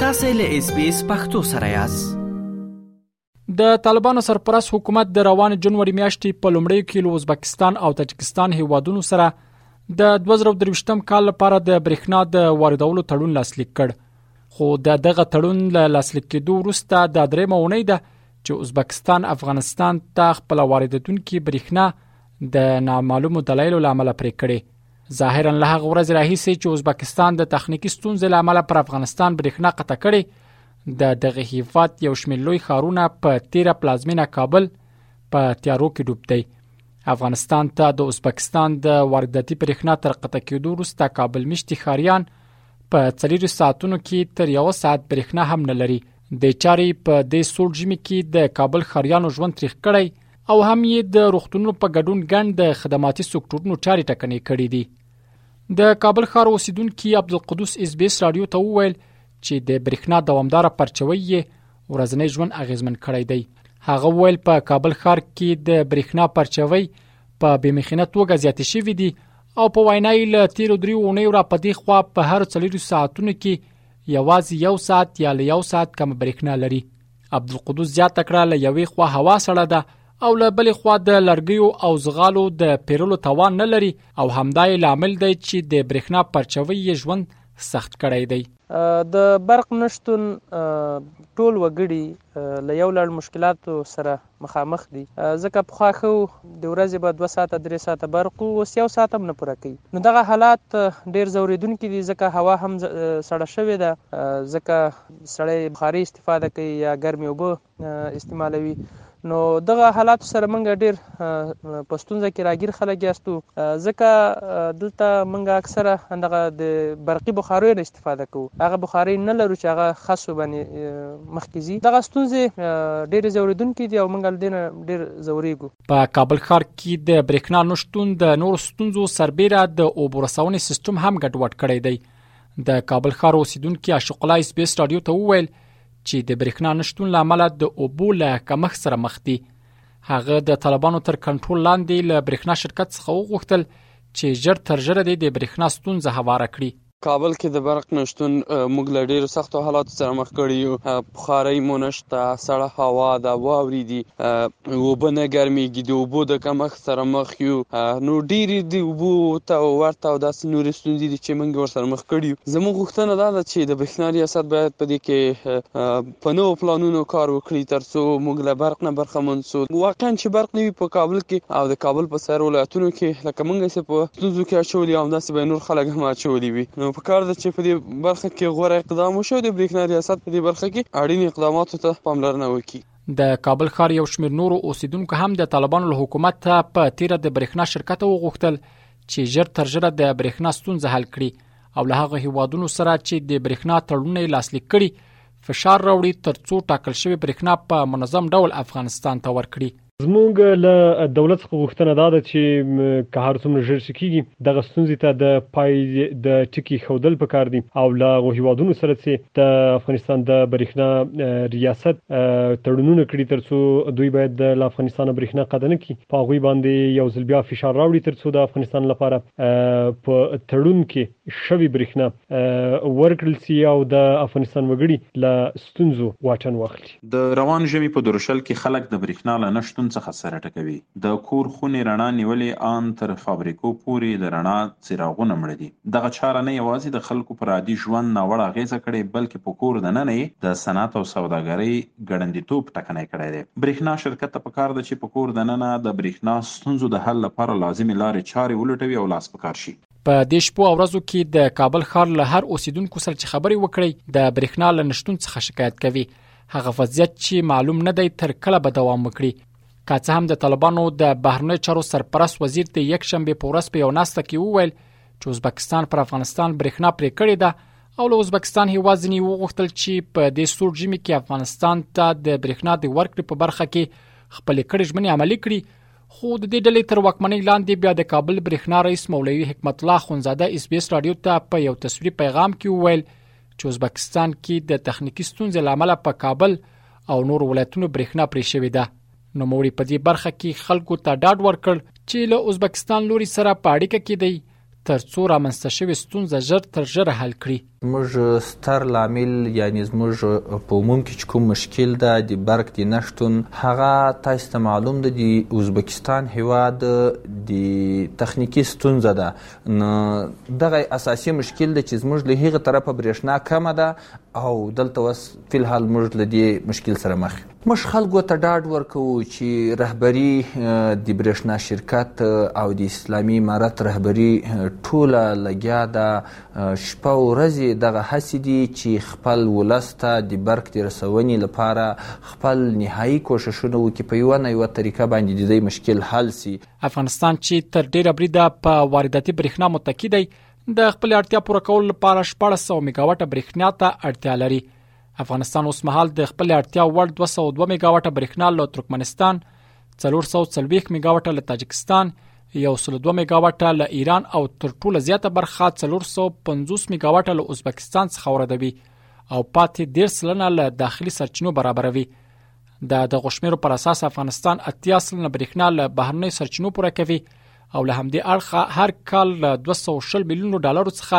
تاسو له اس بي اس پختو سره یاست د طالبانو سرپرست حکومت د روان جنوري میاشتې په لومړیو کې له ازبکستان او تاجکستان هیوادونو سره د 2023م کال لپاره د برېښنا د واردولو تړون لاسلیک کړ خو د دغه تړون له لاسلیک کېدو وروسته د درې مونۍ ده چې ازبکستان افغانستان ته خپل وارداتونکو برېښنا د نامعلومو دلایلو لامل پرې کړي ظاهرا له هغه ورځ راهیسې چې ازبکستان د تخنیکی ستونزې لامل پر افغانستان برېښنا قطع کړي د دغه هیواد یو شمېر لوی خارونه په 13 پلازمینه کابل په تیارو کې ډوب دی افغانستان ته د ازبکستان د وارداتي برېښنا تر قطع کېدو وروسته کابل مشتي خاریان په 4 ساعتونو کې تر یو ساعت برېښنا هم نه لري د چاري په دې سوړ ژمي کې د کابل خاریانو ژوند تریخ کړی او هم یې د روغتونونو په ګډون ګڼ د خدماتي سکتورونو چارې ټکنې کړې دي د کابل ښار اوسیدونکي عبدالقدوس ازبیس رادیو ته وویل چې د برېښنا دوامدار پرچوي یې ورځنی ژوند اغیزمن کړی دی هغه ویل په کابل ښار کې د برېښنا پرچوي په بېمخینه توګه زیات شوې دي او په وینا یې له تیرو دریو اونۍ را پدې خوا په هر څلورو ساعتونو کې یوازې یو ساعت یا له یو ساعت کم برېښنا لري عبدالقدوس زیاته کړه له یوې خوا هوا سړه ده او له بلې خوا د لرګیو او زغالو د پیرلو توان نه لري او همدا یې لامل دی چې د برېښنا پرچوي یې ژوند سخت کړی دی د برق نشتون ټول وګړي له یو لړ مشکلاتو سره مخامخ دي ځکه پخوا ښه وو د ورځې به دوه ساعته درې ساعته برق وو اوس یو ساعت هم نه پوره کوي نو دغه حالات ډېر ځورېدونکي دي ځکه هوا هم سړه شوې ده ځکه سړی بخارۍ استفاده کوي یا ګرمې اوبه استعمالوي نو دغه حالاتو سره موږ ډېر په ستونزه کې راګیر خلک یاستو ځکه دلته موږ اکثره دغه د برقي بخاریو نه استفاده کوو هغه بخارۍ نه لرو چې هغه خسو باندې مخکې ځي دغه ستونزې ډېرې ځورېدونکې دي او موږ له دې نه ډېر ځورېږو په کابل ښار کې د برېښنا نشتون د نور ستونزو سربېره د اوبو رسونې سیستم هم ګډوډ کړی دی د کابل ښار اوسیدونکو عاشق الله اس بي اس رادیو ته وویل چې د برېښنا نشټون لامل د اوبو له کمښت سره مخ دي هغه د طالبانو تر کنټرول لاندې له برېښنا شرکت څخه وغوښتل چې ژر تر ژره د برېښنا ستونزه هواره کړي کابل کې د برق نشتون موږ له ډېرو سختو حالاتو سره مخ کړي یو بخارۍ مو نشته سړه هوا ده واوري دي اوبه نه ګرمېږي د اوبو د کمښت سره مخ یو نو ډېرې د اوبو ته ورته او داسې نورې ستونزې دي چې موږ ورسره مخ کړي یو زموږ غوښتنه دا ده چې د برښنا ریاست باید په دې کې په نوو پلانونو کار وکړي تر څو موږ له برق نه برخمن سو واقعا چې برق نه وي په کابل کې او د کابل په څېر ولایتونو کې لکه موږ چې په ستونزو کې اچولي همداسې به نور خلک هم اچولي وي نو په کار ده چې په دې برخه کې غوره اقدام وشي او د برېښنا ریاست په دې برخه کې اړین اقداماتو ته پاملرنه وکړي د کابل ښار یو شمېر نورو اوسیدونکو هم د طالبانو له حکومت ته په تیره د برېښنا شرکت وغوښتل چې ژر تر ژره د برېښنا ستونزه حل کړي او له هغه هیوادونو سره چې د برېښنا تړونونه یې لاسلیک کړي فشار راوړي ترڅو ټاکل شوی برېښنا په منظم ډول افغانستان ته ورکړي زموږ له دولت څخه غوښتنه دا ده چې که هر څومره ژر چې کیږي دغه ستونزې ته د پای د ټکي ښودل پکار دي او له هغو هیوادونو سره چې د افغانستان د برېښنا ریاست تړونونه کړي ترڅو دوی باید له افغانستانه برېښنا قطع نه کړي په هغوی باندې یو ځل بیا فشار راوړي ترڅو د افغانستان لپاره په تړون کې شوې برښنا ورکړل شي او د افغانستان وګړي له ستونزو واټن واخلي. د روان ژمي په دورشل کې خلک د برښنا له نه شتون څخه سر ټکوي. د کور خونې رڼا نیولې آن تر فابریکو پورې د رڼا څراغونه مړه دي. دغه چاره نه یوازې د خلکو پر عادي ژوند ناوړه اغېزه کړې، بلکې په کور دننه یې د صنعت او سوداګرۍ ګړندیتوب ټکنی کړی دی. برېښنا شرکت ته پکار ده چې په کور دننه د برېښنا ستونزو د حل لپاره لازمې لارې چارې ولټوي او لاس په کار شي. په دې شپو او ورځو کې د کابل ښار له هر اوسېدونکو سره چې خبرې وکړئ د برېښنا له نشتون څخه شکایت کوي. هغه وضعیت چې معلوم نه دی تر کله به دوام وکړي. که څه هم د طالبانو د بهرنیو چارو سرپرست وزیر د یکشنبې په ورځ په یوه ناسته کې وویل چې ازبکستان پر افغانستان برېښنا پرې کړې ده او له ازبکستان هیواد ځنی وغوښتل چې په دې سور جمی کې افغانستان ته د برېښنا د ورکړې په برخه کې خپل کړې ژمنې عملی کړي خو د دې ډلې تر واکمنۍ لاندې بیا د کابل برېښنا رئیس مولوی حکمت الله خونزاده اس بي اس رادیو ته په یو تصویري پیغام کې وویل چې ازبکستان کې د تخنیکی ستونزې لامل په کابل او نور ولایتونو برېښنا پرې شوې ده نو موري په دې برخه کې خلکو ته ډاډ ورکړ چې له ازبکستان لوري سره په اړیکه کې دی تر څو رامنځته شوې ستونزه ژر تر ژره حل کړي. زموږ ستر لامل یعنی زموږ په عموم کې چې کوم مشکل ده د برق د نه شتون هغه تاسو ته معلوم ده د ازبکستان هیواد د تخنیکي ستونزه ده نو دغه اساسي مشکل ده چې زموږ له هغه طرفه برېښنا کمه ده او دلته اوس فی الحال موږ له دې مشکل سره مخ یو. موږ خلکو ته ډاډ ورکوو چې رهبري د برېښنا شرکت او د اسلامي امارت رهبري ټوله لګیا ده شپه ورځې دغه هڅې دي چې خپل ولس ته د برق د رسونې لپاره خپل نهایي کوښښونه وکړي په یوه نه یوه طریقه باندې د دې مشکل حل سي افغانستان چې تر ډیره بریده په وارداتي برېښنا متکی دی د خپل اړتیا پوره کولو لپاره 1400 میگاواټه برېښنا ته اړتیا لري افغانستان اوسمهال د خپل اړتیا وړ 202 میگاواټه برېښنا له ترکمنستان 440 میگاواټه له تاجکستان 102 میگاواټه له ایران او تر ټولو زیاته برخه 450 میگاواټه له ازبکستان څخه وردوي او پاتې 13 سلنه له داخلي سرچینو برابروي د د غشمیرو پر اساس افغانستان اتیا سلنه برېښنا له بهرنۍ سرچینو پوره کوي او له همدې اړخه هر کال له 200 میلیون ډالر څخه